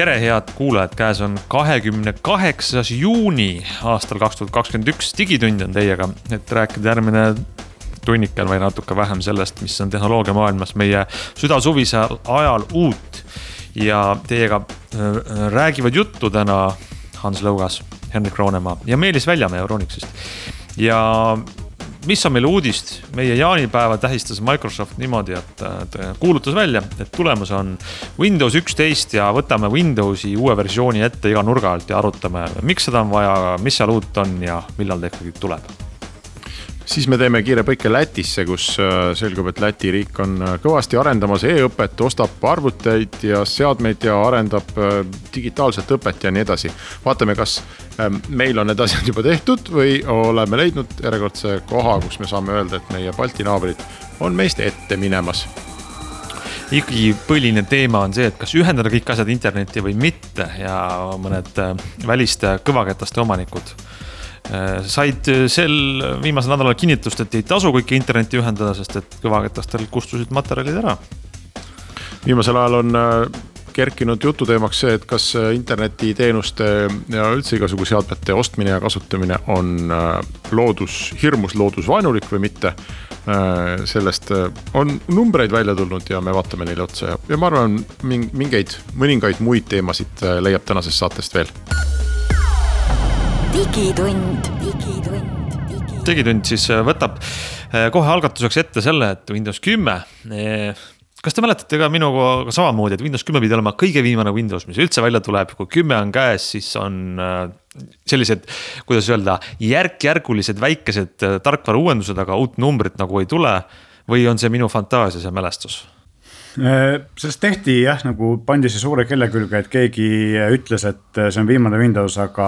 tere, head kuulajad, käes on kahekümne kaheksas juuni aastal kaks tuhat kakskümmend üks, Digitund on teiega, et rääkida järgmine tunnikel või natuke vähem sellest, mis on tehnoloogiamaailmas meie südasuvisel ajal uut. ja teiega äh, räägivad juttu täna Hans Lõugas, Henrik Roonemaa ja Meelis Väljamäe Euronixist. ja mis on meil uudist, meie jaanipäeva tähistas Microsoft niimoodi, et kuulutas välja, et tulemas on Windows üksteist ja võtame Windowsi uue versiooni ette iga nurga alt ja arutame, miks seda on vaja, mis seal uut on ja millal ta ikkagi tuleb siis me teeme kiire põike Lätisse, kus äh, selgub, et Läti riik on äh, kõvasti arendamas e-õpet, ostab arvuteid ja seadmeid ja arendab äh, digitaalset õpet ja nii edasi. vaatame, kas meil on need asjad juba tehtud või oleme leidnud järjekordse koha, kus me saame öelda, et meie Balti naabrid on meist ette minemas ikkagi põhiline teema on see, et kas ühendada kõik asjad internetti või mitte ja mõned väliste kõvaketaste omanikud said äh, sel viimasel nädalal kinnitust, et ei tasu kõike internetti ühendada, sest et kõvaketastel kustusid materjalid ära. viimasel ajal on äh, kerkinud jututeemaks see, et kas internetiteenuste ja üldse igasugu seadmete ostmine ja kasutamine on loodus, hirmus loodusvaenulik või mitte. sellest on numbreid välja tulnud ja me vaatame neile otsa ja, ja ma arvan, mingeid, mõningaid muid teemasid leiab tänasest saatest veel digitund, digitund, digitund. digitund siis äh, võtab äh, kohe algatuseks ette selle, et Windows kümme. Äh, kas te mäletate ka minuga samamoodi, et Windows kümme pidi olema kõige viimane Windows, mis üldse välja tuleb, kui kümme on käes, siis on sellised, kuidas öelda, järk-järgulised väikesed tarkvara uuendused, aga uut numbrit nagu ei tule. või on see minu fantaasia, see mälestus? Äh, sellest tehti jah, nagu pandi see suure kelle külge, et keegi ütles, et see on viimane Windows, aga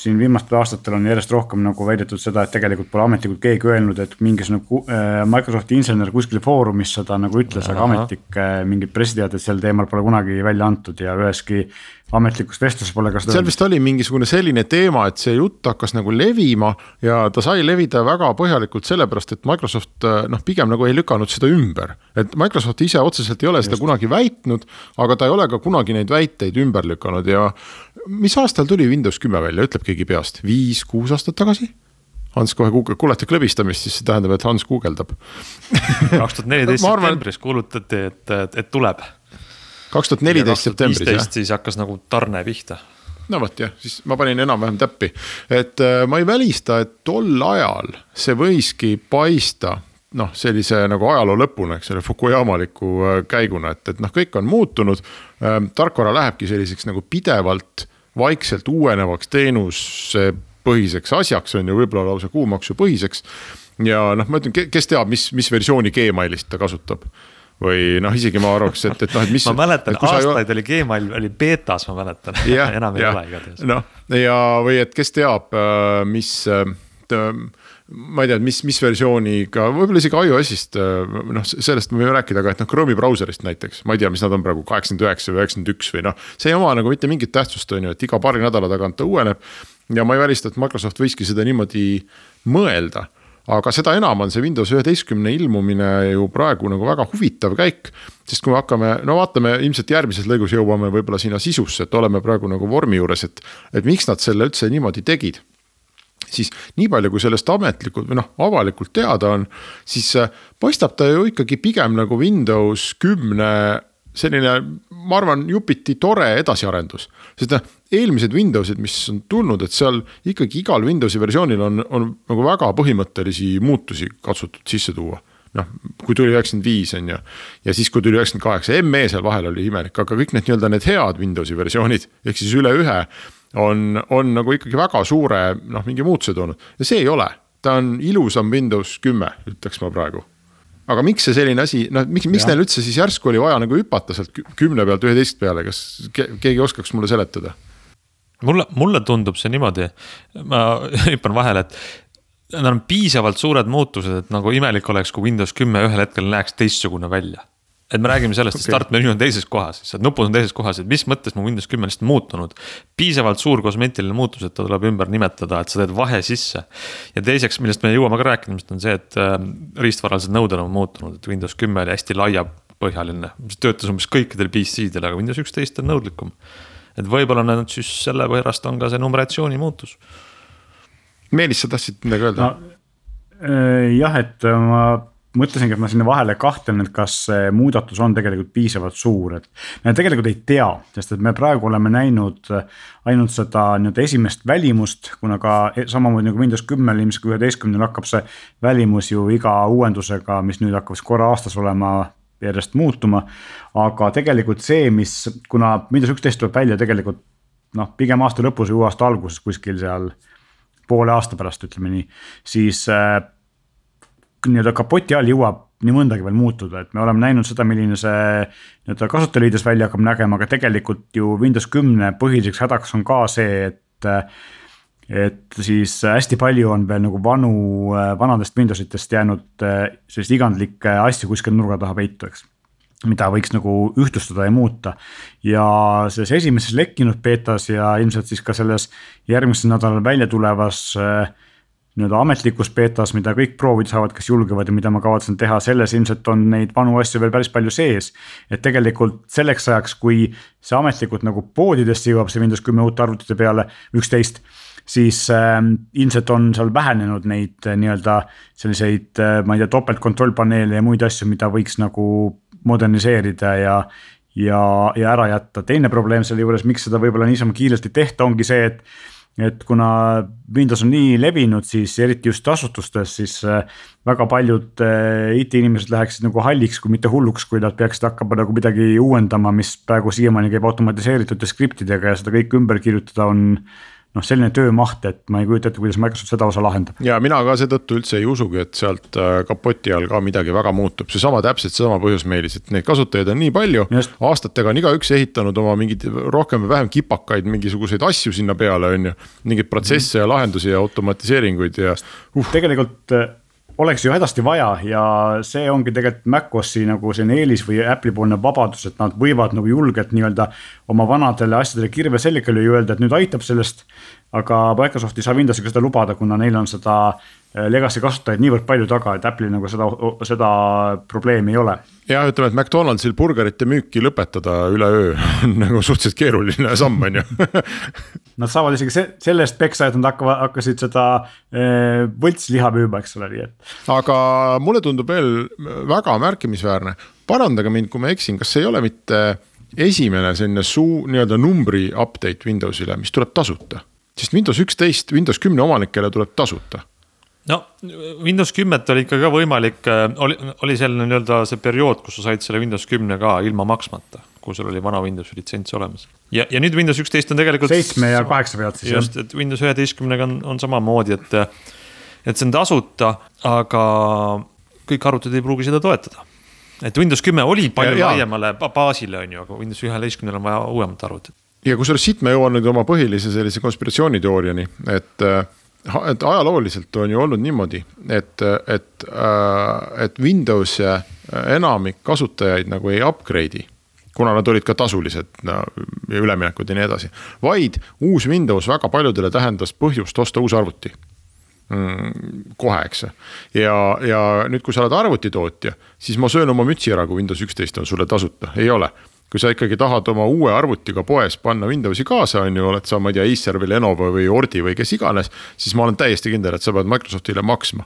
siin viimastel aastatel on järjest rohkem nagu väidetud seda, et tegelikult pole ametlikult keegi öelnud, et mingisugune äh, Microsofti insener kuskil foorumis seda nagu ütles, aga ametlik äh, mingit pressiteadet sel teemal pole kunagi välja antud ja üheski ametlikus vestluses pole ka seda. seal vist oli mingisugune selline teema, et see jutt hakkas nagu levima ja ta sai levida väga põhjalikult sellepärast, et Microsoft noh, pigem nagu ei lükanud seda ümber. et Microsoft ise otseselt ei ole Just. seda kunagi väitnud, aga ta ei ole ka kunagi neid väiteid ümber lükanud ja mis aastal tuli Windows kümme välja, ütleb keegi peast, viis-kuus aastat tagasi? Hans kohe guugeldab, kuulete klõbistamist, siis see tähendab, et Hans guugeldab. kaks tuhat neliteist septembris kuulutati, et, et tuleb kaks tuhat neliteist septembris jah. siis hakkas nagu tarne pihta. no vot jah, siis ma panin enam-vähem täppi, et äh, ma ei välista, et tol ajal see võiski paista noh, sellise nagu ajaloo lõpuna, eks ole, Fukuyamaliku äh, käiguna, et, et noh, kõik on muutunud ähm,. tarkvara lähebki selliseks nagu pidevalt vaikselt uuenevaks teenusepõhiseks asjaks on ju, võib-olla lausa kuumaksu põhiseks. ja noh, ma ütlen, kes teab, mis, mis versiooni Gmailist ta kasutab või noh, isegi ma arvaks, et, et noh, et mis. ma mäletan, aastaid oli Gmail oli beetas, ma mäletan enam ei ole igatahes. noh, ja, või et kes teab, äh, mis äh, ma ei tea, mis, mis versiooniga, võib-olla isegi iOS-ist, äh, noh, sellest me võime rääkida, aga et noh, Chrome'i brauserist näiteks, ma ei tea, mis nad on praegu, kaheksakümmend üheksa või üheksakümmend üks või noh. see ei oma nagu mitte mingit tähtsust, on ju, et iga paari nädala tagant ta uueneb. ja ma ei välista, et Microsoft võiski seda niimoodi mõelda aga seda enam on see Windows üheteistkümne ilmumine ju praegu nagu väga huvitav käik. sest kui me hakkame, no vaatame, ilmselt järgmises lõigus jõuame võib-olla sinna sisusse, et oleme praegu nagu vormi juures, et, et miks nad selle üldse niimoodi tegid siis nii palju, kui sellest ametlikult või noh, avalikult teada on, siis äh, paistab ta ju ikkagi pigem nagu Windows kümne selline, ma arvan, jupiti tore edasiarendus. sest noh, eelmised Windowsid, mis on tulnud, et seal ikkagi igal Windowsi versioonil on, on nagu väga põhimõttelisi muutusi katsutud sisse tuua noh, kui tuli üheksakümmend viis on ju. ja siis, kui tuli üheksakümmend kaheksa, ME seal vahel oli imelik, aga kõik need nii-öelda need head Windowsi versioonid ehk siis üle ühe. on, on nagu ikkagi väga suure noh, mingi muutuse toonud ja see ei ole, ta on ilusam Windows kümme, ütleks ma praegu aga miks see selline asi, noh, miks, miks neil üldse siis järsku oli vaja nagu hüpata sealt kümne pealt üheteist peale, kas keegi oskaks mulle seletada? Mulle, mulle tundub see niimoodi, ma hüppan vahele, et Need on piisavalt suured muutused, et nagu imelik oleks, kui Windows kümme ühel hetkel näeks teistsugune välja et me räägime sellest okay., et startmenüü on teises kohas, lihtsalt nupud on teises kohas, et mis mõttes mu Windows kümme on lihtsalt muutunud. piisavalt suur kosmeetiline muutus, et ta tuleb ümber nimetada, et sa teed vahe sisse. ja teiseks, millest me jõuame ka rääkida, on see, et äh, riistvaralised nõuded on muutunud, et Windows kümme oli hästi laiapõhjaline. mis töötas umbes kõikidel PC-del, aga Windows üksteist on nõudlikum. Et võib-olla nüüd siis selle pärast on ka see numeratsiooni muutus. Meelis, sa tahtsid midagi öelda no,? Äh, jah, et ma mõtlesingi, et ma sinna vahele kahtlen, et kas see muudatus on tegelikult piisavalt suur, et. me tegelikult ei tea, sest et me praegu oleme näinud ainult seda nii-öelda esimest välimust, kuna ka e-, samamoodi nagu Windows kümnel, ilmselt ka üheteistkümnel hakkab see välimus ju iga uuendusega, mis nüüd hakkab siis korra aastas olema järjest muutuma. aga tegelikult see, mis, kuna Windows üksteist tuleb välja tegelikult noh, pigem aasta lõpus või uue aasta alguses kuskil seal poole aasta pärast, ütleme nii, siis äh, nii-öelda kapoti all jõuab nii mõndagi veel muutuda, et me oleme näinud seda, milline see nii-öelda kasutajaliides välja hakkab nägema, aga tegelikult ju Windows kümne põhiliseks hädaks on ka see, et. Et siis hästi palju on veel nagu vanu, vanadest Windows itest jäänud selliseid igandlikke asju kuskil nurga taha peitu, eks mida võiks nagu ühtlustada ja muuta. ja selles esimeses lekkinud beetas ja ilmselt siis ka selles järgmisel nädalal välja tulevas äh, nii-öelda ametlikus betas, mida kõik proovida saavad, kes julgevad ja mida ma kavatsen teha, selles ilmselt on neid vanu asju veel päris palju sees. et tegelikult selleks ajaks, kui see ametlikult nagu poodidesse jõuab, see Windows kümme uute arvutite peale, üksteist siis äh, ilmselt on seal vähenenud neid äh, nii-öelda selliseid äh,, ma ei tea, topeltkontrollpaneele ja muid asju, mida võiks nagu moderniseerida ja. ja, ja ära jätta, teine probleem selle juures, miks seda võib-olla niisama kiiresti tehta, ongi see, et et kuna Windows on nii levinud, siis eriti just asutustes, siis äh, väga paljud IT-inimesed läheksid nagu halliks, kui mitte hulluks, kui nad peaksid hakkama nagu midagi uuendama, mis praegu siiamaani käib automatiseeritud skriptidega ja seda kõike ümber kirjutada on noh, selline töömaht, et ma ei kujuta ette, kuidas Microsoft seda osa lahendab. ja mina ka seetõttu üldse ei usugi, et sealt äh, kapoti all ka midagi väga muutub, seesama täpselt seesama põhjus, Meelis, et neid kasutajaid on nii palju. aastatega on igaüks ehitanud oma mingeid rohkem või vähem kipakaid mingisuguseid asju sinna peale, on ju. mingeid protsesse mm. ja lahendusi ja automatiseeringuid ja uh.. tegelikult äh, oleks ju hädasti vaja ja see ongi tegelikult MacOS-i nagu selline eelis või Apple'i poolne vabadus, et nad võivad nagu julgelt nii-öelda oma vanadele asjadele kirve selga lüüa, öelda, et nüüd aitab sellest. aga Microsoft ei saa Windowsiga seda lubada, kuna neil on seda legacy kasutajaid niivõrd palju taga, et Apple'il nagu seda, seda probleemi ei ole. jah, ütleme, et McDonaldsil burgerite müüki lõpetada üleöö on nagu suhteliselt keeruline samm, on ju Nad saavad isegi se selle eest peksa, et nad hakkavad, hakkasid seda eh, võltsliha müüma, eks ole, nii et. aga mulle tundub veel väga märkimisväärne, parandage mind, kui ma eksin, kas see ei ole mitte esimene selline suu nii-öelda numbri update Windowsile, mis tuleb tasuta. sest Windows üksteist, Windows kümne omanikele tuleb tasuta no Windows kümmet oli ikka ka võimalik, äh, oli, oli selline nii-öelda see periood, kus sa said selle Windows kümne ka ilma maksmata kui sul oli vana Windowsi litsents olemas. ja, ja nüüd Windows üksteist on tegelikult. seitsme ja kaheksa pealt siis. just, et Windows üheteistkümnega on, on samamoodi, et, et see on tasuta, aga kõik arvutid ei pruugi seda toetada. et Windows kümme oli palju ja, laiemale baasile, on ju, aga Windows üheteistkümnel on vaja uuemat arvutit. ja kusjuures siit ma jõuan nüüd oma põhilise sellise konspiratsiooniteooriani, et et ajalooliselt on ju olnud niimoodi, et, et, et Windows enamik kasutajaid nagu ei upgrade'i kuna nad olid ka tasulised no, ja üleminekud ja nii edasi. vaid uus Windows väga paljudele tähendas põhjust osta uus arvuti mm,. kohe, eks. ja, ja nüüd, kui sa oled arvutitootja, siis ma söön oma mütsi ära, kui Windows üksteist on sulle tasuta, ei ole kui sa ikkagi tahad oma uue arvutiga poes panna Windowsi kaasa, on ju, oled sa, ma ei tea, Acer või Lenovo või Ordi või kes iganes. siis ma olen täiesti kindel, et sa pead Microsoftile maksma.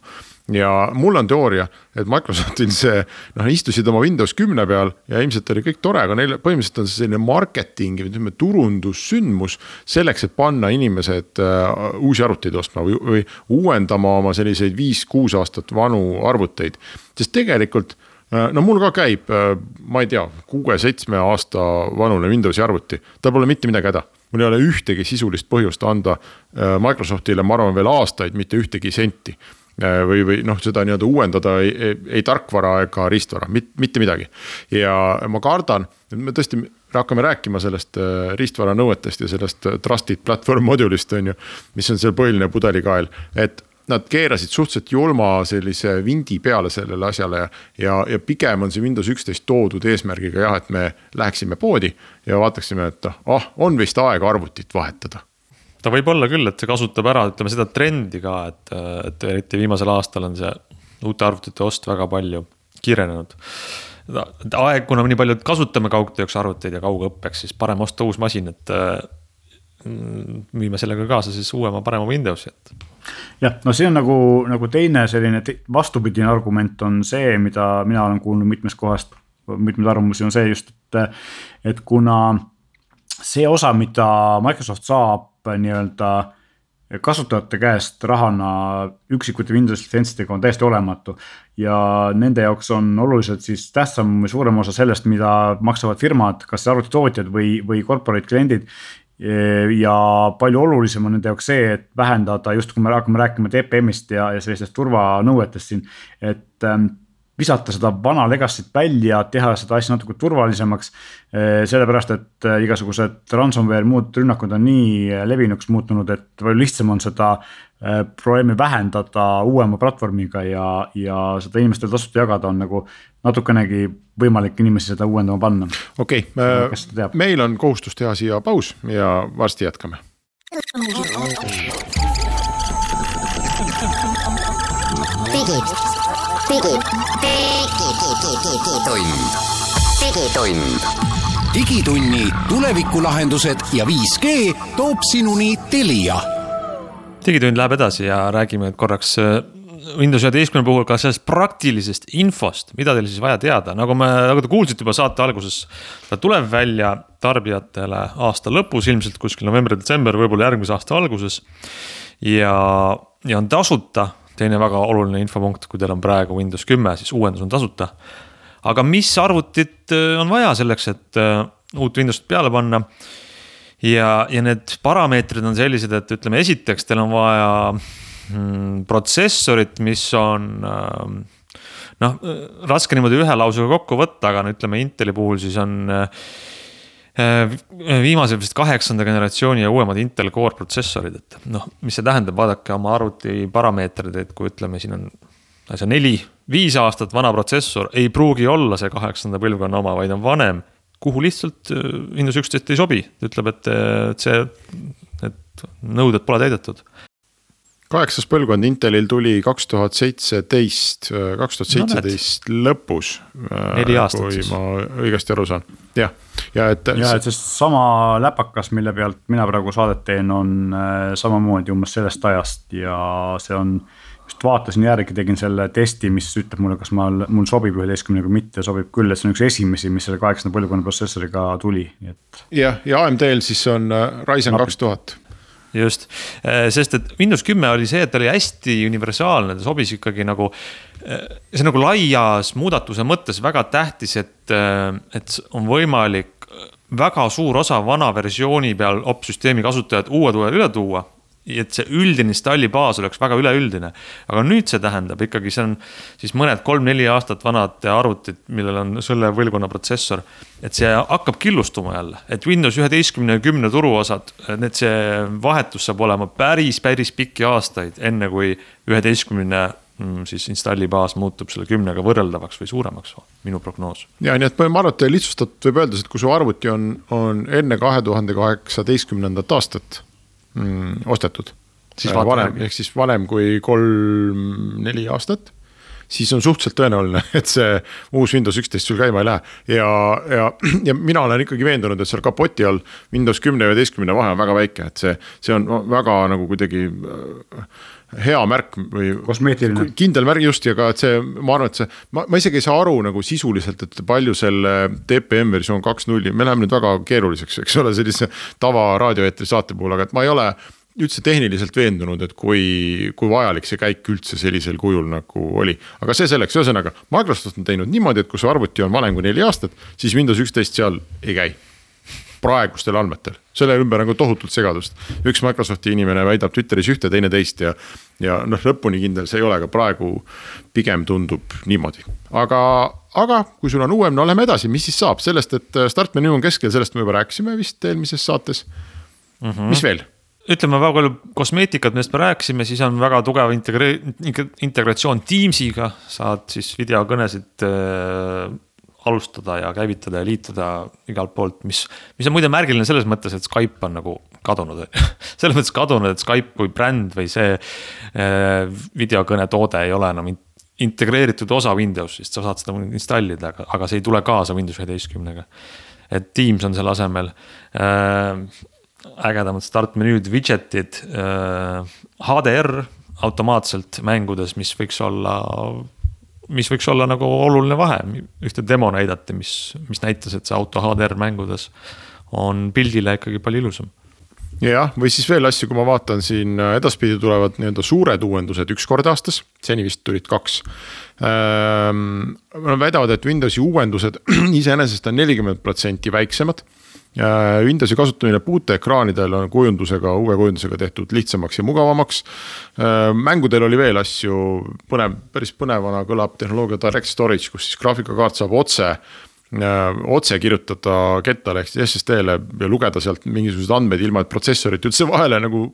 ja mul on teooria, et Microsoftil see, noh, istusid oma Windows kümne peal ja ilmselt oli kõik tore, aga neil põhimõtteliselt on see selline marketing, ütleme turundussündmus. selleks, et panna inimesed uh, uusi arvuteid ostma või, või uuendama oma selliseid viis-kuus aastat vanu arvuteid, sest tegelikult Äh, no mul ka käib, äh, ma ei tea, kuue-seitsme aasta vanune Windowsi arvuti, tal pole mitte midagi häda. mul ei ole ühtegi sisulist põhjust anda äh, Microsoftile, ma arvan, veel aastaid mitte ühtegi senti. või, või noh, seda nii-öelda uuendada ei, ei, ei tarkvara ega riistvara, mitte midagi. ja ma kardan, et me tõesti hakkame rääkima sellest äh, riistvara nõuetest ja sellest äh, trusted platvorm modulist on ju. mis on seal põhiline pudelikael, et nad keerasid suhteliselt julma sellise vindi peale sellele asjale ja, ja, pigem on see Windows üksteist toodud eesmärgiga jah, et me läheksime poodi ja vaataksime, et ah, on vist aeg arvutit vahetada ta võib olla küll, et see kasutab ära, ütleme seda trendi ka, et, et eriti viimasel aastal on see uute arvutite ost väga palju kiirenenud. aeg, kuna nii palju kasutame kaugtööks arvuteid ja kaugõppeks, siis parem osta uus masin, et mm, viime sellega kaasa siis uuema, parema Windowsi, et. Jah, no see on nagu, nagu teine selline vastupidine argument on see, mida mina olen kuulnud mitmest kohast, mitmeid arvamusi on see just, et, et kuna see osa, mida Microsoft saab nii-öelda kasutajate käest rahana üksikute Windows litsentsidega on täiesti olematu. ja nende jaoks on oluliselt siis tähtsam või suurem osa sellest, mida maksavad firmad, kas arvutitootjad või, või corporate kliendid. Ja palju olulisem on nende jaoks see, et vähendada just, kui me hakkame rääkima TPM-ist ja, ja sellistest turvanõuetest siin, et ähm, visata seda vana legacy't välja, teha seda asja natuke turvalisemaks. Sellepärast, et eh, igasugused ransomware, muud rünnakud on nii eh, levinuks muutunud, et palju lihtsam on seda probleemi vähendada uuema platvormiga ja, ja seda inimestele tasuta jagada on nagu natukenegi võimalik inimesi seda uuendama panna. okei okay,, meil on kohustus teha siia paus ja varsti jätkame. digitund, digitund. digitunni tulevikulahendused ja 5G toob sinuni Telia. digitund läheb edasi ja räägime korraks äh, Windows üheteistkümne puhul ka sellest praktilisest infost, mida teil siis vaja teada, nagu me, nagu te kuulsite juba saate alguses. ta tuleb välja tarbijatele aasta lõpus, ilmselt kuskil november-detsember, võib-olla järgmise aasta alguses. ja, ja on tasuta teine väga oluline infopunkt, kui teil on praegu Windows kümme, siis uuendus on tasuta. aga mis arvutit äh, on vaja selleks, et äh, uut Windowsit peale panna? ja, ja need parameetrid on sellised, et ütleme, esiteks teil on vaja protsessorit, mis on äh, noh, raske niimoodi ühe lausega kokku võtta, aga no ütleme Inteli puhul siis on Äh, viimase vist kaheksanda generatsiooni ja uuemad Intel Core protsessorid, et noh, mis see tähendab, vaadake oma arvuti parameetreid, et kui ütleme, siin on asja neli, viis aastat vana protsessor, ei pruugi olla see kaheksanda põlvkonna oma, vaid on vanem. kuhu lihtsalt äh, Windows üksteist ei sobi, ütleb, et, et see, et nõuded pole täidetud kaheksas põlvkond Intelil tuli kaks tuhat seitseteist, kaks tuhat seitseteist lõpus. neli aastat kui siis. ma õigesti aru saan, jah, ja et. ja et see sama läpakas, mille pealt mina praegu saadet teen, on äh, samamoodi umbes sellest ajast ja see on. just vaatasin järgi, tegin selle testi, mis ütleb mulle, kas ma, mul sobib üheteistkümnega või mitte, sobib küll, et see on üks esimesi, mis selle kaheksanda põlvkonna protsessoriga tuli, nii et. jah, ja AMD-l siis on äh, Ryzen kaks tuhat just, äh, sest et Windows kümme oli see, et ta oli hästi universaalne, ta sobis ikkagi nagu. Äh, see nagu laias muudatuse mõttes väga tähtis, et, äh, et on võimalik väga suur osa vana versiooni peal opsüsteemi kasutajad uue tule üle tuua et see üldine installi baas oleks väga üleüldine. aga nüüd see tähendab ikkagi, see on siis mõned kolm-neli aastat vanad arvutid, millel on selle põlvkonna protsessor. et see hakkab killustuma jälle, et Windows üheteistkümne ja kümne turuosad, need, see vahetus saab olema päris, päris pikki aastaid, enne kui üheteistkümne mm, siis installi baas muutub selle kümnega võrreldavaks või suuremaks, minu prognoos. ja nii, et ma arvan, et lihtsustatult võib öelda, et kui su arvuti on, on enne kahe tuhande kaheksateistkümnendat aastat mm, ostetud. siis äh, vanem, ehk siis vanem kui kolm-neli aastat siis on suhteliselt tõenäoline, et see uus Windows üksteist sul käima ei lähe. ja, ja, ja mina olen ikkagi veendunud, et seal kapoti all Windows kümne ja üheteistkümne vahe on väga väike, et see, see on väga nagu kuidagi äh, hea märk või. kosmeetiline. kindel märk just ja ka, et see, ma arvan, et see, ma, ma isegi ei saa aru nagu sisuliselt, et palju selle TPM versioon kaks nulli, me läheme nüüd väga keeruliseks, eks ole, sellise tava raadioeetri saate puhul, aga et ma ei ole üldse tehniliselt veendunud, et kui, kui vajalik see käik üldse sellisel kujul nagu oli. aga see selleks, ühesõnaga Microsoft on teinud niimoodi, et kui su arvuti on vanem kui neli aastat, siis Windows üksteist seal ei käi praegustel andmetel, selle ümber ka tohutult segadust. üks Microsofti inimene väidab Twitteris ühte, teine teist ja, ja noh, lõpuni kindel see ei ole, aga praegu pigem tundub niimoodi. aga, aga kui sul on uuem, no lähme edasi, mis siis saab sellest, et startmenüü on keskel, sellest me juba rääkisime vist eelmises saates mm. -hmm. mis veel? ütleme väga palju kosmeetikat, millest me rääkisime, siis on väga tugev integre-, integratsioon Teamsiga, saad siis videokõnesid äh, alustada ja käivitada ja liituda igalt poolt, mis, mis on muide märgiline selles mõttes, et Skype on nagu kadunud selles mõttes kadunud, et Skype kui bränd või see äh, videokõnetoode ei ole enam integreeritud osa Windowsist, sa saad seda installida, aga, aga see ei tule kaasa Windows üheteistkümnega. et Teams on selle asemel äh, ägedamad startmenüüd, widget'id HDR automaatselt mängudes, mis võiks olla, mis võiks olla nagu oluline vahe. ühte demo näidati, mis, mis näitas, et see auto HDR mängudes on pildile ikkagi palju ilusam jah, või siis veel asju, kui ma vaatan siin äh, edaspidi tulevad nii-öelda suured uuendused üks kord aastas, seni vist tulid kaks ähm,. Nad väidavad, et Windowsi uuendused iseenesest on nelikümmend protsenti väiksemad Windowsi kasutamine puuteekraanidel on kujundusega, uue kujundusega tehtud lihtsamaks ja mugavamaks. Äh, mängudel oli veel asju, põnev, päris põnevana kõlab tehnoloogia direct storage, kus siis graafikakaart saab otse äh, otse kirjutada kettale ehk siis SSD-le ja lugeda sealt mingisuguseid andmeid, ilma et protsessorit üldse vahele nagu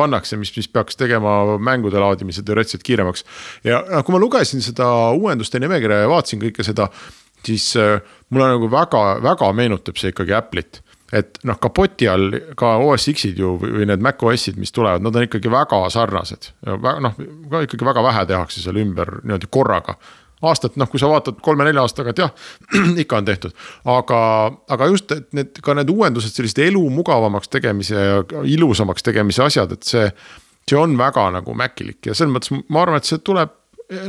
pannakse, mis, mis peaks tegema mängude laadimise teoreetiliselt kiiremaks. ja kui ma lugesin seda uuenduste nimekirja ja vaatasin kõike seda, siis äh, mulle nagu väga, väga meenutab see ikkagi Apple'it et noh, kapoti all ka OS X-id ju või need Mac OS-id, mis tulevad, nad on ikkagi väga sarnased. noh, ka ikkagi väga vähe tehakse seal ümber niimoodi korraga. aastat, noh, kui sa vaatad kolme-nelja aasta tagant, jah, ikka on tehtud. aga, aga just, et need ka need uuendused, sellised elu mugavamaks tegemise ja ilusamaks tegemise asjad, et see. see on väga nagu Macilik ja selles mõttes ma arvan, et see tuleb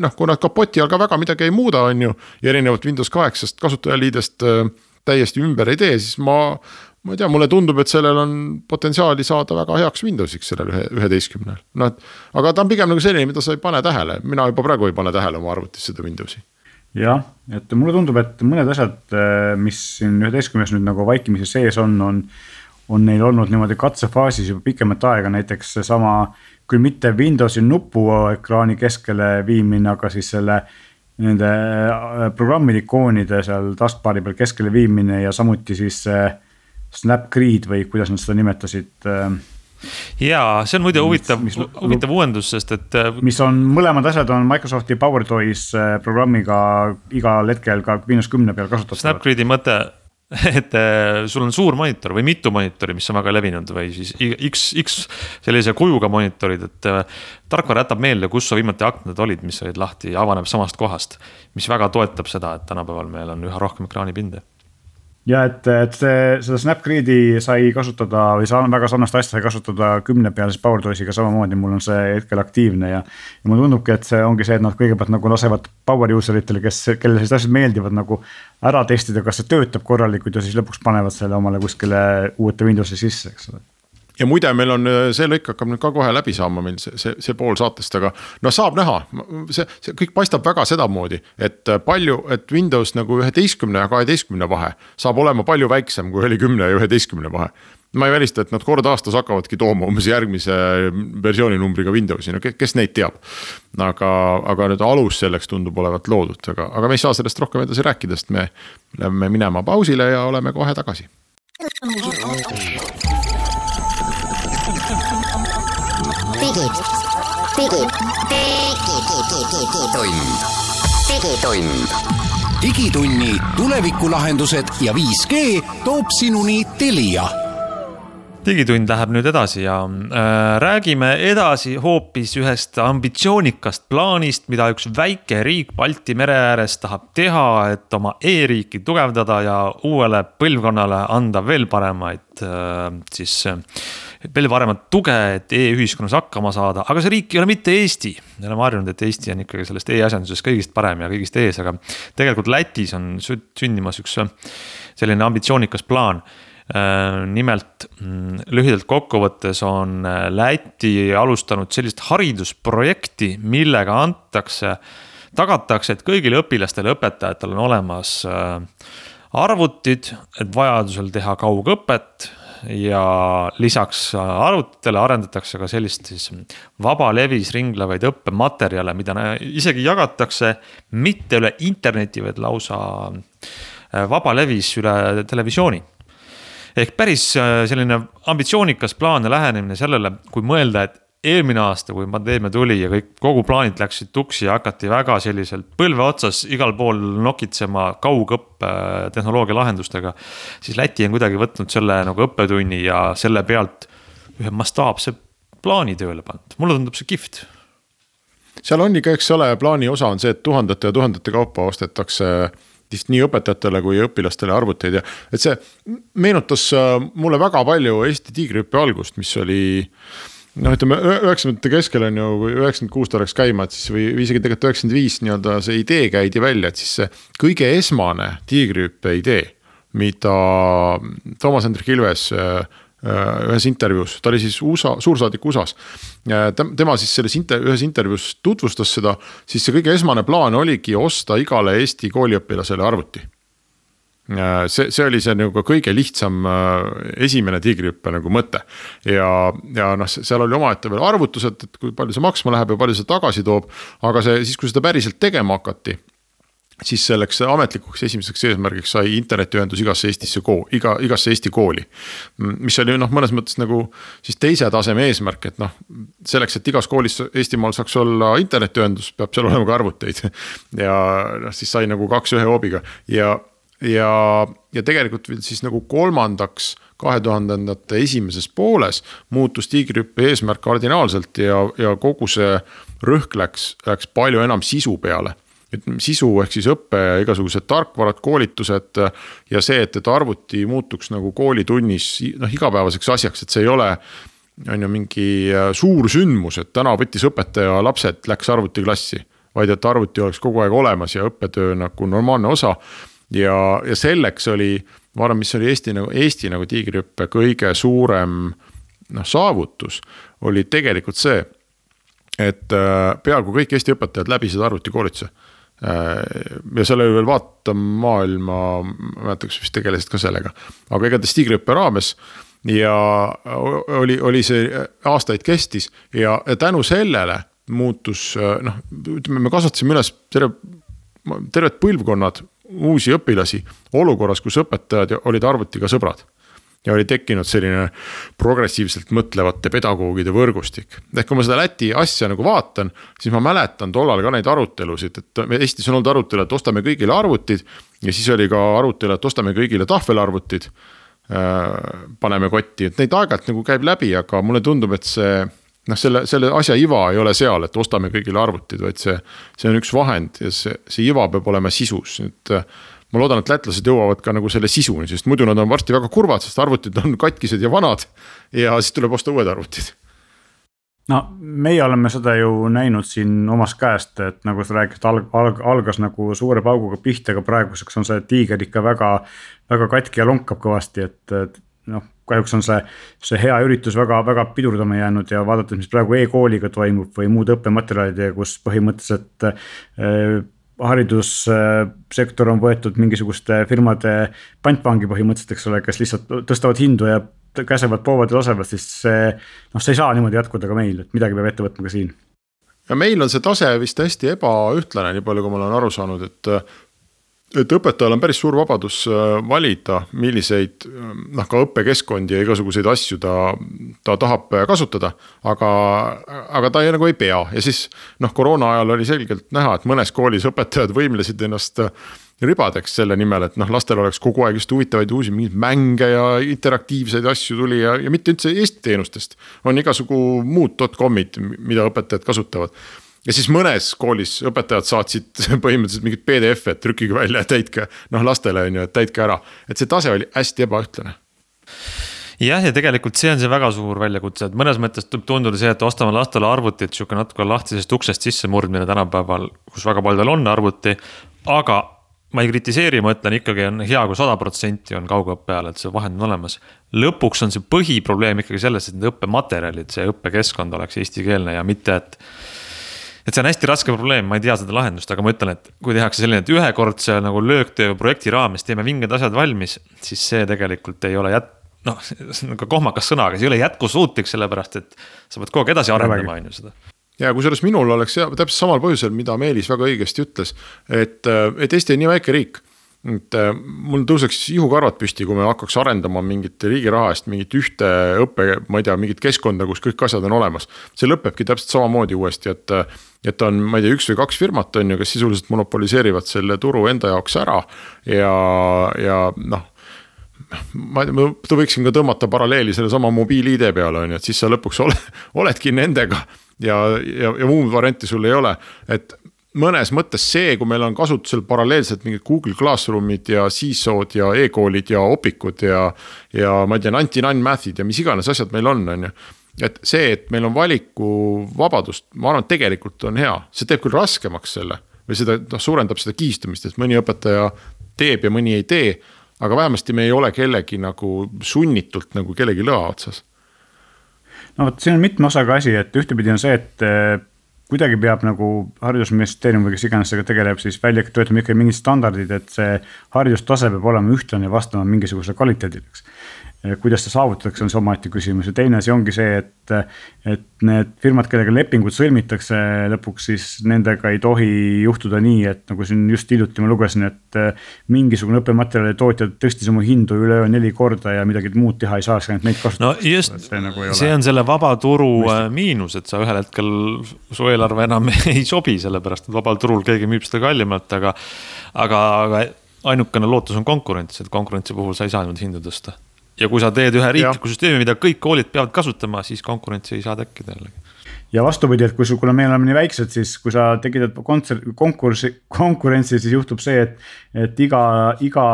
noh, kuna kapoti all ka väga midagi ei muuda, on ju. ja erinevalt Windows kaheksast kasutajaliidest äh, täiesti ümber ei tee, siis ma ma ei tea, mulle tundub, et sellel on potentsiaali saada väga heaks Windowsiks sellel ühe, üheteistkümnel, noh et. aga ta on pigem nagu selline, mida sa ei pane tähele, mina juba praegu ei pane tähele oma arvutis seda Windowsi. jah, et mulle tundub, et mõned asjad, eh, mis siin üheteistkümnes nüüd nagu vaikimisi sees on, on. on neil olnud niimoodi katsefaasis juba pikemat aega, näiteks seesama küll mitte Windowsi nupuekraani keskele viimine, aga siis selle nende eh, programmide ikoonide seal taskbar'i peal keskele viimine ja samuti siis äh, Snapgrid või kuidas nad seda nimetasid ähm, ja see on muide huvitav, huvitav uuendus, sest et. Äh, mis on, mõlemad asjad on Microsofti PowerToys äh, programmiga igal hetkel ka Windows kümne peal kasutatavad. Snapgridi mõte, et äh, sul on suur monitor või mitu monitori, mis on väga levinud või siis X, X sellise kujuga monitorid, et. tarkvara jätab meelde, kus sa viimati aknad olid, mis olid lahti avaneb samast kohast. mis väga toetab seda, et tänapäeval meil on üha rohkem ekraanipinde ja et, et seda Snapgrid'i sai kasutada või sa, väga sarnast asja sai kasutada kümne pealises PowerToys'iga samamoodi, mul on see hetkel aktiivne ja. ja mulle tundubki, et see ongi see, et nad kõigepealt nagu lasevad power user itele, kes, kellele sellised asjad meeldivad nagu. ära testida, kas see töötab korralikult ja siis lõpuks panevad selle omale kuskile uuete Windowsi sisse, eks ole ja muide, meil on äh, see lõik hakkab nüüd ka kohe läbi saama meil see, see, see pool saatest, aga no saab näha, see, see kõik paistab väga sedamoodi, et äh, palju, et Windows nagu üheteistkümne ja kaheteistkümne vahe saab olema palju väiksem, kui oli kümne ja üheteistkümne vahe. Ma ei välista, et nad kord aastas hakkavadki tooma umbes järgmise versiooninumbriga Windowsi, no kes neid teab. aga, aga nüüd alus selleks tundub olevat loodud, aga, aga me ei saa sellest rohkem edasi rääkida, sest me läheme minema pausile ja oleme kohe tagasi digitund, digitund. digitunni tulevikulahendused ja 5G toob sinuni Telia. Digitund läheb nüüd edasi ja äh, räägime edasi hoopis ühest ambitsioonikast plaanist, mida üks väike riik Balti mere ääres tahab teha, et oma e-riiki tugevdada ja uuele põlvkonnale anda veel paremaid äh, siis äh, veel paremat tuge, et e-ühiskonnas hakkama saada, aga see riik ei ole mitte Eesti. me oleme harjunud, et Eesti on ikkagi sellest e-asjandusest kõigist parem ja kõigist ees, aga tegelikult Lätis on sündimas üks selline ambitsioonikas plaan äh, nimelt mm, lühidalt kokkuvõttes on äh, Läti alustanud sellist haridusprojekti, millega antakse, tagatakse, et kõigil õpilastel ja õpetajatel on olemas äh, arvutid, et vajadusel teha kaugõpet ja lisaks arvutitele arendatakse ka sellist siis vabalevis ringlevaid õppematerjale, mida isegi jagatakse mitte üle interneti, vaid lausa äh, vabalevis üle televisiooni. Ehk päris äh, selline ambitsioonikas plaan ja lähenemine sellele, kui mõelda, et eelmine aasta, kui pandeemia tuli ja kõik, kogu plaanid läksid tuksi ja hakati väga selliselt põlve otsas igal pool nokitsema kaugõppe äh, tehnoloogia lahendustega. siis Läti on kuidagi võtnud selle nagu õppetunni ja selle pealt ühe mastaapse plaani tööle pannud, mulle tundub see kihvt seal on ikka, eks ole, plaani osa on see, et tuhandete ja tuhandete kaupa ostetakse vist nii õpetajatele kui õpilastele arvuteid ja et see meenutas äh, mulle väga palju Eesti tiigrihüppe algust, mis oli noh, ütleme üheksakümnendate keskel on ju, kui üheksakümmend kuus ta läks käima, et siis või, isegi tegelikult üheksakümmend viis nii-öelda see idee käidi välja, et siis see kõige esmane tiigrihüppe idee, mida Toomas Hendrik Ilves äh, Äh, ühes intervjuus, ta oli siis USA, suursaadik USA-s. tema siis selles inter-, ühes intervjuus tutvustas seda, siis see kõige esmane plaan oligi osta igale Eesti kooliõpilasele arvuti. See, see oli see nagu kõige lihtsam äh, esimene tiigrihüppe nagu mõte. ja, ja noh, seal oli omaette veel arvutused, et kui palju see maksma läheb ja palju see tagasi toob. aga see siis, kui seda päriselt tegema hakati siis selleks ametlikuks esimeseks eesmärgiks sai internetiühendus igasse Eestisse kooli, iga, igasse Eesti kooli. mis oli noh, mõnes mõttes nagu siis teise taseme eesmärk, et noh, selleks, et igas koolis Eestimaal saaks olla internetiühendus, peab seal olema ka arvuteid. ja noh, siis sai nagu kaks ühe hoobiga ja, ja, ja tegelikult siis nagu kolmandaks kahe tuhandendate esimeses pooles muutus tiigrihüppe eesmärk kardinaalselt ja, ja kogu see rõhk läks, läks palju enam sisu peale ütleme sisu ehk siis õppe ja igasugused tarkvarad, koolitused ja see, et, et arvuti muutuks nagu koolitunnis noh, igapäevaseks asjaks, et see ei ole on ju mingi äh, suur sündmus, et täna võttis õpetaja lapsed, läks arvutiklassi. vaid et arvuti oleks kogu aeg olemas ja õppetöö nagu normaalne osa. Ja, ja selleks oli, ma arvan, mis oli Eesti nagu, Eesti nagu tiigrihüppe kõige suurem noh, saavutus. oli tegelikult see, et äh, peaaegu kõik Eesti õpetajad läbisid arvutikoolituse ja seal oli veel Vaata maailma, ma ei mäleta, kas vist tegelesid ka sellega, aga igatahes tiigrihüppe raames ja oli, oli see aastaid kestis ja tänu sellele muutus noh, ütleme, me kasvatasime üles terve, terved põlvkonnad uusi õpilasi olukorras, kus õpetajad olid arvutiga sõbrad ja oli tekkinud selline progressiivselt mõtlevate pedagoogide võrgustik. ehk kui ma seda Läti asja nagu vaatan, siis ma mäletan tollal ka neid arutelusid, et Eestis on olnud arutelu, et ostame kõigile arvutid. ja siis oli ka arutelu, et ostame kõigile tahvelarvutid. Äh, paneme kotti, et neid aeg-ajalt nagu käib läbi, aga mulle tundub, et see noh, selle, selle asja iva ei ole seal, et ostame kõigile arvutid, vaid see, see on üks vahend ja see, see iva peab olema sisus, et ma loodan, et lätlased jõuavad ka nagu selle sisuni, sest muidu nad on varsti väga kurvad, sest arvutid on katkised ja vanad. ja siis tuleb osta uued arvutid. no meie oleme seda ju näinud siin omast käest, et nagu sa rääkisid, alg-, alg-, algas nagu suure pauguga pihta, aga praeguseks on see tiiger ikka väga, väga katki ja lonkab kõvasti, et, et noh, kahjuks on see, see hea üritus väga, väga pidurdama jäänud ja vaadates, mis praegu e-kooliga toimub või muude õppematerjalidega, kus põhimõtteliselt äh, haridussektor on võetud mingisuguste firmade pantvangi põhimõtteliselt, eks ole, kes lihtsalt tõstavad hindu ja käsevad, poovad ja lasevad, siis see. noh, see ei saa niimoodi jätkuda ka meil, et midagi peab ette võtma ka siin. ja meil on see tase vist hästi ebaühtlane, nii palju kui ma olen aru saanud, et et õpetajal on päris suur vabadus äh, valida, milliseid noh, ka õppekeskkondi ja igasuguseid asju ta, ta tahab kasutada. aga, aga ta ei, nagu ei pea ja siis noh, koroona ajal oli selgelt näha, et mõnes koolis õpetajad võimlesid ennast ribadeks selle nimel, et noh, lastel oleks kogu aeg just huvitavaid uusi mingeid mänge ja interaktiivseid asju tuli ja, ja mitte üldse Eesti teenustest. on igasugu muud dotcom'id, mida õpetajad kasutavad ja siis mõnes koolis õpetajad saatsid põhimõtteliselt mingit PDF-e, et trükkige välja ja täitke, noh lastele on ju, et täitke ära, et see tase oli hästi ebaühtlane jah, ja tegelikult see on see väga suur väljakutse, et mõnes mõttes võib tunduda see, et ostame lastele arvutit, sihuke natuke lahtisest uksest sissemurdmine tänapäeval, kus väga paljudel on arvuti. aga ma ei kritiseeri, ma ütlen ikkagi on hea kui sada protsenti on kaugõppe ajal, et see vahend on olemas. lõpuks on see põhiprobleem ikkagi selles, et need õppematerjalid, see õppekeskkond oleks eestikeelne ja mitte, et et see on hästi raske probleem, ma ei tea seda lahendust, aga ma ütlen, et kui tehakse selline, et ühekordse nagu lööktöö projekti raames teeme vinged asjad valmis, siis see tegelikult ei ole jät-, noh, see on ka kohmakas sõna, aga see ei ole jätkusuutlik, sellepärast et sa pead kogu aeg edasi arendama, on ju seda. Ja kusjuures minul oleks ja täpselt samal põhjusel, mida Meelis väga õigesti ütles, et, et Eesti on nii väike riik et äh, mul tõuseks ihukarvad püsti, kui me hakkaks arendama mingit riigi raha eest mingit ühte õppe, ma ei tea, mingit keskkonda, kus kõik asjad on olemas. see lõpebki täpselt samamoodi uuesti, et, et on, ma ei tea, üks või kaks firmat on ju, kes sisuliselt monopoliseerivad selle turu enda jaoks ära ja, ja noh ma, ma võiksin ka tõmmata paralleeli sellesama mobiil-ID peale on ju, et siis sa lõpuks ole, oledki nendega ja, ja, ja muud varianti sul ei ole, et mõnes mõttes see, kui meil on kasutusel paralleelselt mingid Google Classroom'id ja CISO-d ja e-koolid ja opikud ja. ja ma ei tea, anti-nine math'id ja mis iganes asjad meil on, on ju. et see, et meil on valikuvabadust, ma arvan, et tegelikult on hea, see teeb küll raskemaks selle. või seda, noh, suurendab seda kihistumist, et mõni õpetaja teeb ja mõni ei tee. aga vähemasti me ei ole kellegi nagu sunnitult nagu kellegi lõa otsas no vot, siin on mitme osaga asi, et ühtepidi on see, et kuidagi peab nagu haridusministeerium või kes iganes sellega tegeleb, siis välja töötama ikkagi mingid standardid, et see haridustase peab olema ühtlane ja vastama mingisugusele kvaliteedile, eks kuidas see saavutatakse, on see omaette küsimus. Ja teine asi ongi see, et, et need firmad, kellega lepingud sõlmitakse lõpuks, siis nendega ei tohi juhtuda nii, et nagu siin just hiljuti ma lugesin, et mingisugune õppematerjali tootja tõstis oma hindu üle neli korda ja midagi muud teha ei saa, siis ainult neid kasutada. no just, see, nagu see on selle vaba turu äh, miinus, et sa ühel hetkel, su eelarve enam ei sobi, sellepärast et vabal turul keegi müüb seda kallimalt, aga, aga, aga ainukene lootus on konkurents, et konkurentsi puhul sa ei saa niimoodi hindu tõsta ja kui sa teed ühe riikliku süsteemi, mida kõik koolid peavad kasutama, siis konkurentsi ei saa tekkida jällegi ja vastupidi, et kui sul, kuna me oleme nii väiksed, siis kui sa tekitad kontsert, konkurssi, konkurentsi, siis juhtub see, et. et iga, iga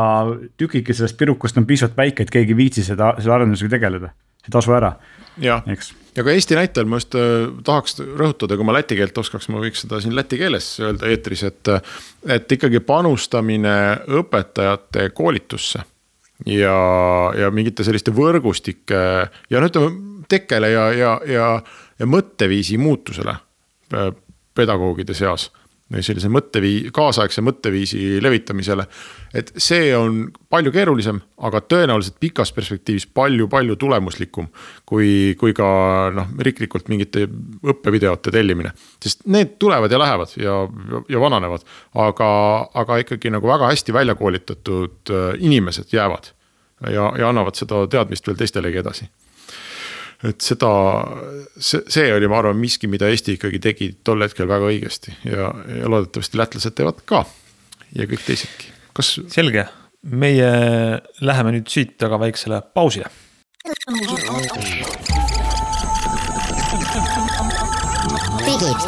tükike sellest pirukast on piisavalt väike, et keegi ei viitsi seda, selle arendusega tegeleda, ei tasu ära. jah, ja ka Eesti näitel ma just äh, tahaks rõhutada, kui ma läti keelt oskaks, ma võiks seda siin läti keeles öelda eetris, et. et ikkagi panustamine õpetajate koolitusse ja, ja mingite selliste võrgustike ja no ütleme tekkele ja, ja, ja, ja mõtteviisi muutusele äh, pedagoogide seas sellise mõttevii-, kaasaegse mõtteviisi levitamisele. et see on palju keerulisem, aga tõenäoliselt pikas perspektiivis palju-palju tulemuslikum. kui, kui ka noh, riiklikult mingite õppevideote tellimine, sest need tulevad ja lähevad ja, ja vananevad. aga, aga ikkagi nagu väga hästi välja koolitatud äh, inimesed jäävad ja, ja annavad seda teadmist veel teistelegi edasi et seda, see, see oli, ma arvan, miski, mida Eesti ikkagi tegi tol hetkel väga õigesti ja, ja loodetavasti lätlased teevad ka. ja kõik teisedki, kas. selge, meie läheme nüüd siit aga väiksele pausile. digitund,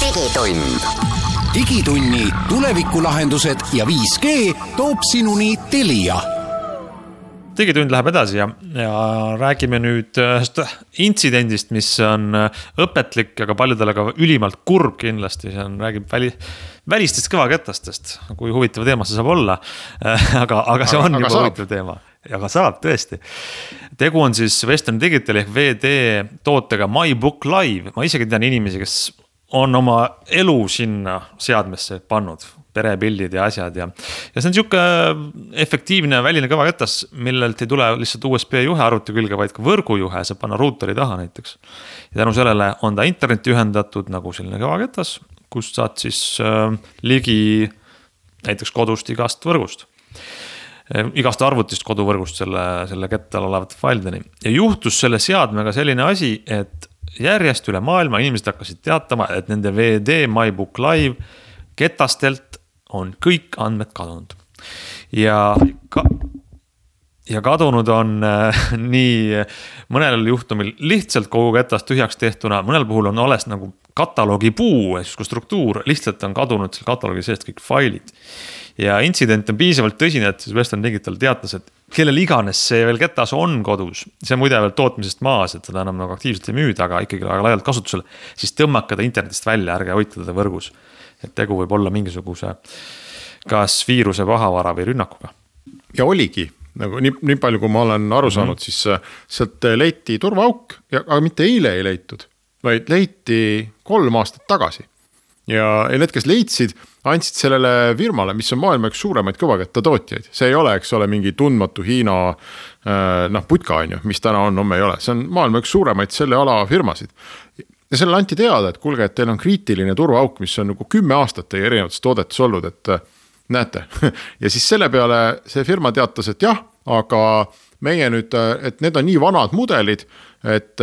digitund digitunni tulevikulahendused ja 5G toob sinuni Telia digitund läheb edasi ja, ja räägime nüüd ühest intsidendist, mis on õpetlik, aga paljudele ka ülimalt kurb kindlasti, see on, räägib väli, välistest kõvaketastest, kui huvitav teema see saab olla. aga, aga see on aga, juba huvitav teema, aga saab tõesti. tegu on siis Western Digitali ehk VD tootega MyBook Live, ma isegi tean inimesi, kes on oma elu sinna seadmesse pannud perepildid ja asjad ja. ja see on sihuke efektiivne väline kõvaketas, millelt ei tule lihtsalt USB juhe arvuti külge, vaid ka võrgujuhe saab panna ruuteri taha näiteks. ja tänu sellele on ta internetti ühendatud nagu selline kõvaketas, kust saad siis äh, ligi näiteks kodust igast võrgust äh, igast arvutist koduvõrgust selle, selle kettal olevate failideni ja juhtus selle seadmega selline asi, et järjest üle maailma inimesed hakkasid teatama, et nende VD MyBook Live ketastelt on kõik andmed kadunud ja ka ja kadunud on äh, nii mõnel juhtumil lihtsalt kogu ketast tühjaks tehtuna, mõnel puhul on alles nagu kataloogi puu, ehk siis kui struktuur lihtsalt on kadunud seal kataloogi seest kõik failid. ja intsident on piisavalt tõsine, et siis Western Digital teatas, et kellel iganes see veel ketas on kodus, see on muide veel tootmisest maas, et seda enam nagu aktiivselt ei müüda, aga ikkagi väga laialt kasutusel. siis tõmmake ta internetist välja, ärge hoidke teda võrgus et tegu võib olla mingisuguse kas viiruse, pahavara või rünnakuga. ja oligi, nagu nii, nii palju, kui ma olen aru saanud mm, -hmm. siis äh, sealt leiti turvaauk ja, aga mitte eile ei leitud, vaid leiti kolm aastat tagasi. ja, ja need, kes leidsid, andsid sellele firmale, mis on maailma üks suuremaid kõvakettatootjaid, see ei ole, eks ole, mingi tundmatu Hiina äh, noh, putka on ju, mis täna on, homme ei ole, see on maailma üks suuremaid selle ala firmasid ja sellele anti teada, et kuulge, et teil on kriitiline turvaauk, mis on nagu kümme aastat teie erinevates toodetes olnud, et äh, näete. Ja siis selle peale see firma teatas, et jah, aga meie nüüd, et need on nii vanad mudelid, et,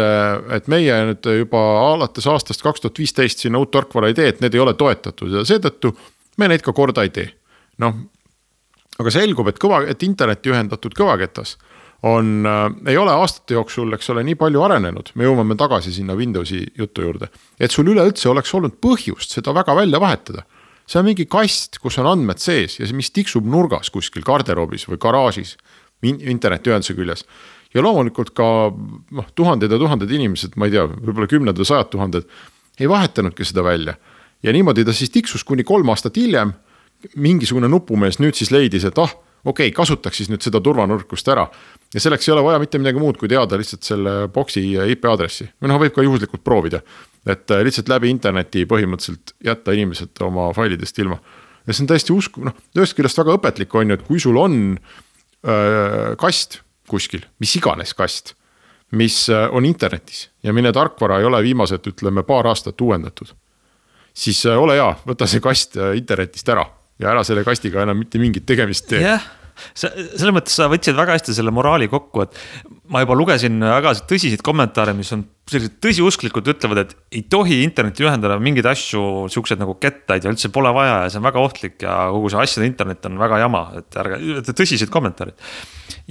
et meie nüüd juba alates aastast kaks tuhat viisteist sinna uut tarkvara ei tee, et need ei ole toetatud. Ja seetõttu me neid ka korda ei tee. noh, aga selgub, et kõva, et internetti ühendatud kõvaketas on äh,, ei ole aastate jooksul, eks ole, nii palju arenenud, me jõuame tagasi sinna Windowsi jutu juurde. et sul üleüldse oleks olnud põhjust seda väga välja vahetada see on mingi kast, kus on andmed sees ja mis tiksub nurgas kuskil garderoobis või garaažis internetiühenduse küljes. ja loomulikult ka noh, tuhanded ja tuhanded inimesed, ma ei tea, võib-olla kümned või sajad tuhanded ei vahetanudki seda välja. ja niimoodi ta siis tiksus kuni kolm aastat hiljem. mingisugune nupumees nüüd siis leidis, et ah, okei okay,, kasutaks siis nüüd seda turvanõrkust ära. ja selleks ei ole vaja mitte midagi muud, kui teada lihtsalt selle boksi IP aadressi või noh, võib ka juhuslikult proovida et äh, lihtsalt läbi interneti põhimõtteliselt jätta inimesed oma failidest ilma. ja see on täiesti usku-, noh, ühest küljest väga õpetlik on ju, et kui sul on öö, äh, kast kuskil, mis iganes kast, mis äh, on internetis ja mille tarkvara ei ole viimased, ütleme, paar aastat uuendatud. siis ole hea, võta see kast internetist ära ja ära selle kastiga enam mitte mingit tegemist tee yeah sa, selles mõttes sa võtsid väga hästi selle moraali kokku, et ma juba lugesin väga tõsiseid kommentaare, mis on sellised tõsiusklikud ütlevad, et ei tohi internetti ühendada mingeid asju, siukseid nagu kettaid ja üldse pole vaja ja see on väga ohtlik ja kogu see asjade internet on väga jama, et ärge, tõsised kommentaarid.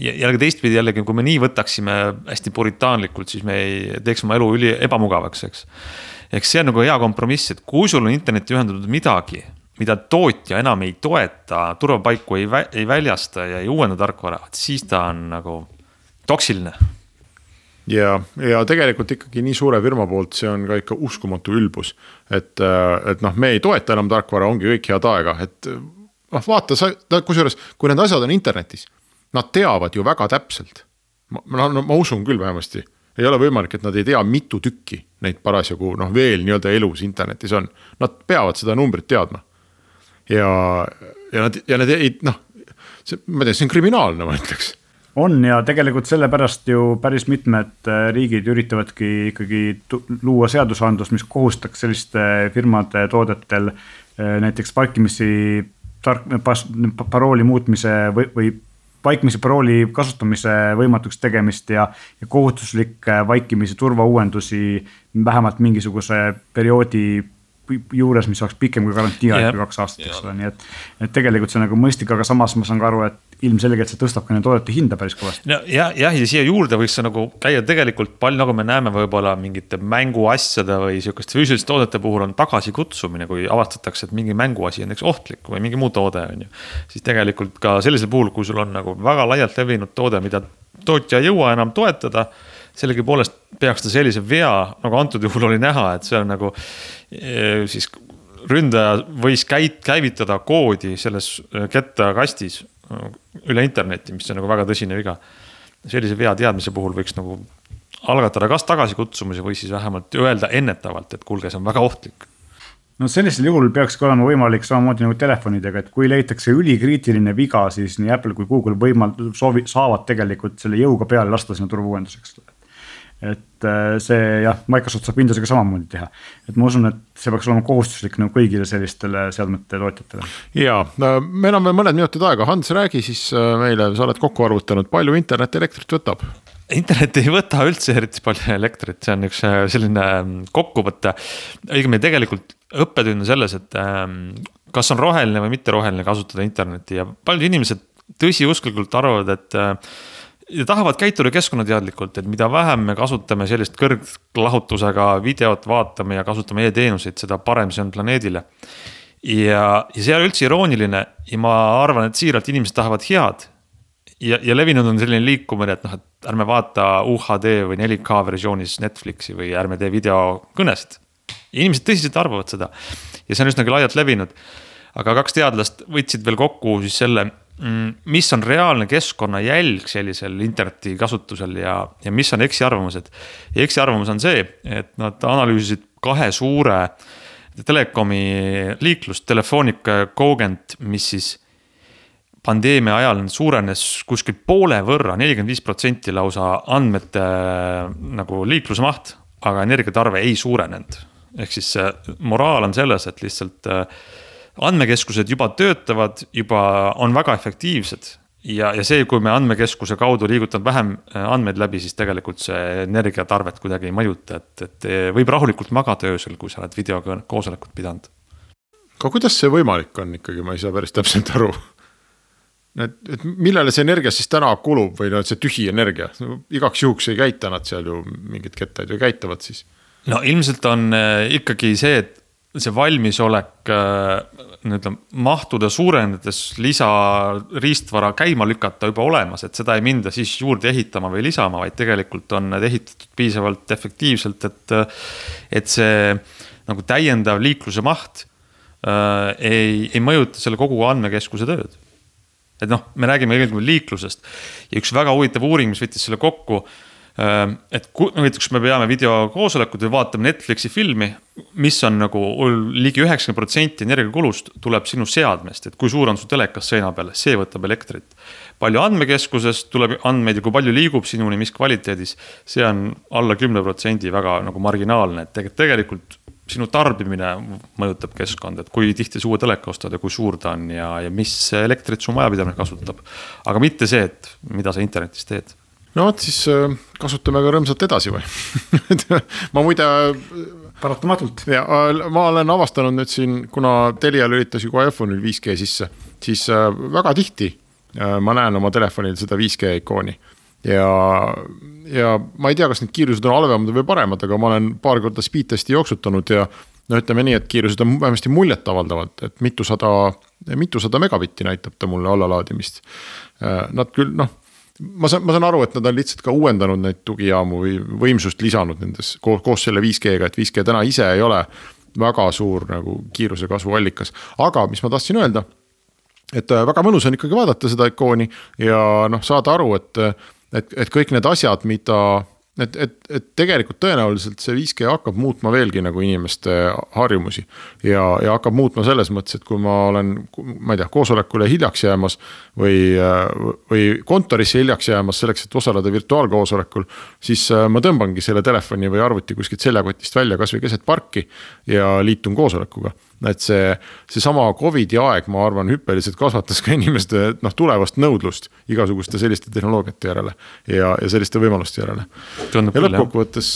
jällegi teistpidi jällegi, kui me nii võtaksime hästi puritaanlikult, siis me ei teeks oma elu üli ebamugavaks, eks. eks see on nagu hea kompromiss, et kui sul on internetti ühendatud midagi mida tootja enam ei toeta, turvapaiku ei, ei väljasta ja ei uuenda tarkvara, siis ta on nagu toksiline. ja, ja tegelikult ikkagi nii suure firma poolt, see on ka ikka uskumatu ülbus. et, et noh, me ei toeta enam tarkvara, ongi kõik head aega, et noh, vaata sa, kusjuures, kui need asjad on internetis, nad teavad ju väga täpselt. ma, no ma usun küll vähemasti, ei ole võimalik, et nad ei tea, mitu tükki neid parasjagu noh, veel nii-öelda elus internetis on. Nad peavad seda numbrit teadma ja, ja nad ja nad ei noh, see, ma ei tea, see on kriminaalne, ma ütleks. On ja tegelikult sellepärast ju päris mitmed äh, riigid üritavadki ikkagi luua seadusandlust, mis kohustaks selliste firmade toodetel äh, näiteks vaikimisi tark-, parooli muutmise või, või vaikimise parooli kasutamise võimatuks tegemist ja, ja kohustuslikke vaikimisi turvauuendusi vähemalt mingisuguse perioodi juures, mis oleks pikem kui garantiiaeg kui kaks aastat, eks ole, nii et. et tegelikult see on nagu mõistlik, aga samas ma saan ka aru, et ilmselgelt see tõstab ka nende toodete hinda päris kõvasti. no ja, jah, ja siia juurde võiks nagu käia tegelikult palju, nagu me näeme, võib-olla mingite mänguasjade või sihukeste füüsiliste toodete puhul on tagasikutsumine, kui avastatakse, et mingi mänguasi on näiteks ohtlik või mingi muu toode on ju. siis tegelikult ka sellisel puhul, kui sul on nagu väga laialt levinud toode, mida tootja ei jõua enam toetada sellegipoolest peaks ta sellise vea, nagu antud juhul oli näha, et see on nagu siis ründaja võis käit-, käivitada koodi selles eh, kettakastis eh, üle interneti, mis on nagu väga tõsine viga. sellise vea teadmise puhul võiks nagu algatada kas tagasikutsumise või siis vähemalt öelda ennetavalt, et kuulge, see on väga ohtlik no sellisel juhul peakski olema võimalik samamoodi nagu telefonidega, et kui leitakse ülikriitiline viga, siis nii Apple kui Google võimald-, soovi-, saavad tegelikult selle jõuga peale lasta sinna turvauuenduseks et äh, see jah, Microsoft saab Windowsiga samamoodi teha. et ma usun, et see peaks olema kohustuslik nagu kõigile sellistele seadmete tootjatele. ja, meil on veel mõned minutid aega, Hans, räägi siis äh, meile, sa oled kokku arvutanud, palju internet elektrit võtab? internet ei võta üldse eriti palju elektrit, see on üks äh, selline ähm, kokkuvõte. õigemini tegelikult õppetund on selles, et ähm, kas on roheline või mitte roheline kasutada internetti ja paljud inimesed tõsiusklikult arvavad, et ja tahavad käituda keskkonnateadlikult, et mida vähem me kasutame sellist kõrglahutusega videot, vaatame ja kasutame e-teenuseid, seda parem see on planeedile. ja, ja see ei ole üldse irooniline ja ma arvan, et siiralt inimesed tahavad head. ja, ja levinud on selline liikumine, et noh, et ärme vaata UHD või 4K versioonis Netflixi või ärme tee videokõnesid. inimesed tõsiselt arvavad seda ja see on üsnagi laialt levinud. aga kaks teadlast võtsid veel kokku siis selle mis on reaalne keskkonnajälg sellisel interneti kasutusel ja, ja mis on eksiarvamused. ja eksiarvamus on see, et nad analüüsisid kahe suure telekomi liiklust, Telefonica ja Cogent, mis siis pandeemia ajal suurenes kuskil poole võrra, nelikümmend viis protsenti lausa andmete nagu liikluse maht, aga energiatarve ei suurenenud. ehk siis moraal on selles, et lihtsalt äh, andmekeskused juba töötavad, juba on väga efektiivsed ja, ja see, kui me andmekeskuse kaudu liigutame vähem äh, andmeid läbi, siis tegelikult see energiatarvet kuidagi ei mõjuta, et, et võib rahulikult magada öösel, kui sa oled videokoosolekut pidanud. aga kuidas see võimalik on ikkagi, ma ei saa päris täpselt aru et, et millele see energia siis täna kulub või noh, et see tühi energia no,, igaks juhuks ei käita nad seal ju mingeid kettaid või käitavad siis? no ilmselt on äh, ikkagi see, et see valmisolek äh, nii-öelda mahtude suurendades lisariistvara käima lükata juba olemas, et seda ei minda siis juurde ehitama või lisama, vaid tegelikult on need ehitatud piisavalt efektiivselt, et. et see nagu täiendav liikluse maht äh, ei, ei mõjuta selle kogu andmekeskuse tööd et noh, me räägime tegelikult liiklusest ja üks väga huvitav uuring, mis võttis selle kokku. Ähm, et kui näiteks me peame videokoosolekut või vaatame Netflixi filmi, mis on nagu ligi üheksakümmend protsenti energiakulust tuleb sinu seadmest, et kui suur on su telekas seina peal, see võtab elektrit. palju andmekeskusest tuleb andmeid ja kui palju liigub sinuni, mis kvaliteedis, see on alla kümne protsendi väga nagu marginaalne, et tegelikult sinu tarbimine mõjutab keskkonda, et kui tihti sa uue teleka ostad ja kui suur ta on ja, ja mis elektrit su majapidamine kasutab. aga mitte see, et mida sa internetis teed. No vot, siis äh, kasutame ka rõõmsalt edasi või ma muide. paratamatult. ja äh, ma olen avastanud nüüd siin, kuna Telia lülitas ju kohe iPhone'il 5G sisse, siis äh, väga tihti ma näen oma telefonil seda 5G ikooni ja, ja ma ei tea, kas need kiirused on halvemad või paremad, aga ma olen paar korda speed testi jooksutanud ja no ütleme nii, et kiirused on vähemasti muljetavaldavad, et mitusada, mitusada megabitti näitab ta mulle allalaadimist. Nad küll noh, ma saan, ma saan aru, et nad on lihtsalt ka uuendanud neid tugijaamu või võimsust lisanud nendes koos, koos selle 5G-ga, et 5G täna ise ei ole väga suur nagu kiiruse kasvu allikas, aga mis ma tahtsin öelda et väga mõnus on ikkagi vaadata seda ikooni ja noh, saada aru, et et, et kõik need asjad, mida, et, et, et tegelikult tõenäoliselt see 5G hakkab muutma veelgi nagu inimeste harjumusi. ja, ja hakkab muutma selles mõttes, et kui ma olen, ma ei tea, koosolekule hiljaks jäämas või, või kontorisse hiljaks jäämas selleks, et osaleda virtuaalkoosolekul. siis äh, ma tõmbangi selle telefoni või arvuti kuskilt seljakotist välja, kasvõi keset parki ja liitun koosolekuga et see, seesama Covidi aeg, ma arvan, hüppeliselt kasvatas ka inimeste noh, tulevast nõudlust igasuguste selliste tehnoloogiate järele ja, ja selliste võimaluste järele. Ja lõppkokkuvõttes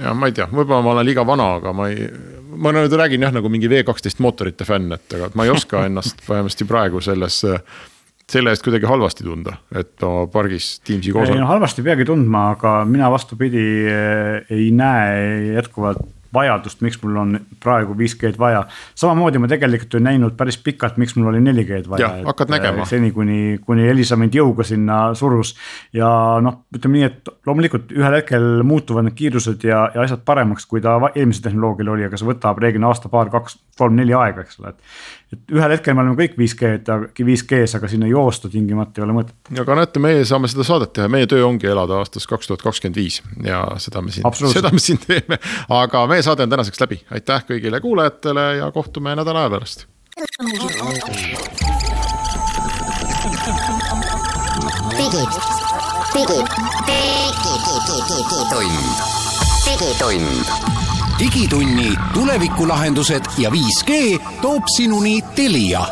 ja ma ei tea, võib-olla ma olen liiga vana, aga ma ei, ma nüüd räägin jah, nagu mingi V12 mootorite fänn, et aga ma ei oska ennast vähemasti praegu selles selle eest kuidagi halvasti tunda, et oma pargis Teamsi koosolek. ei no halvasti ei peagi tundma, aga mina vastupidi ei näe jätkuvalt vajadust, miks mul on praegu 5G-d vaja. samamoodi ma tegelikult ju näinud päris pikalt, miks mul oli 4G-d vaja. hakkad nägema. seni, kuni, kuni Elisa mind jõuga sinna surus. ja noh, ütleme nii, et loomulikult ühel hetkel muutuvad need kiirused ja, ja asjad paremaks, kui ta eelmisel tehnoloogial oli, aga see võtab reeglina aasta, paar, kaks, kolm, neli aega, eks ole, et et ühel hetkel me oleme kõik 5G-d, 5G-s, aga sinna joosta tingimata ei ole mõtet. aga näete, meie saame seda saadet teha, meie töö ongi elada aastas kaks tuhat kakskümmend viis ja seda me siin, seda me siin teeme. aga meie saade on tänaseks läbi, aitäh kõigile kuulajatele ja kohtume nädala aja pärast. digid, digid, digitund, digitund digitunni tulevikulahendused ja 5G toob sinuni Telia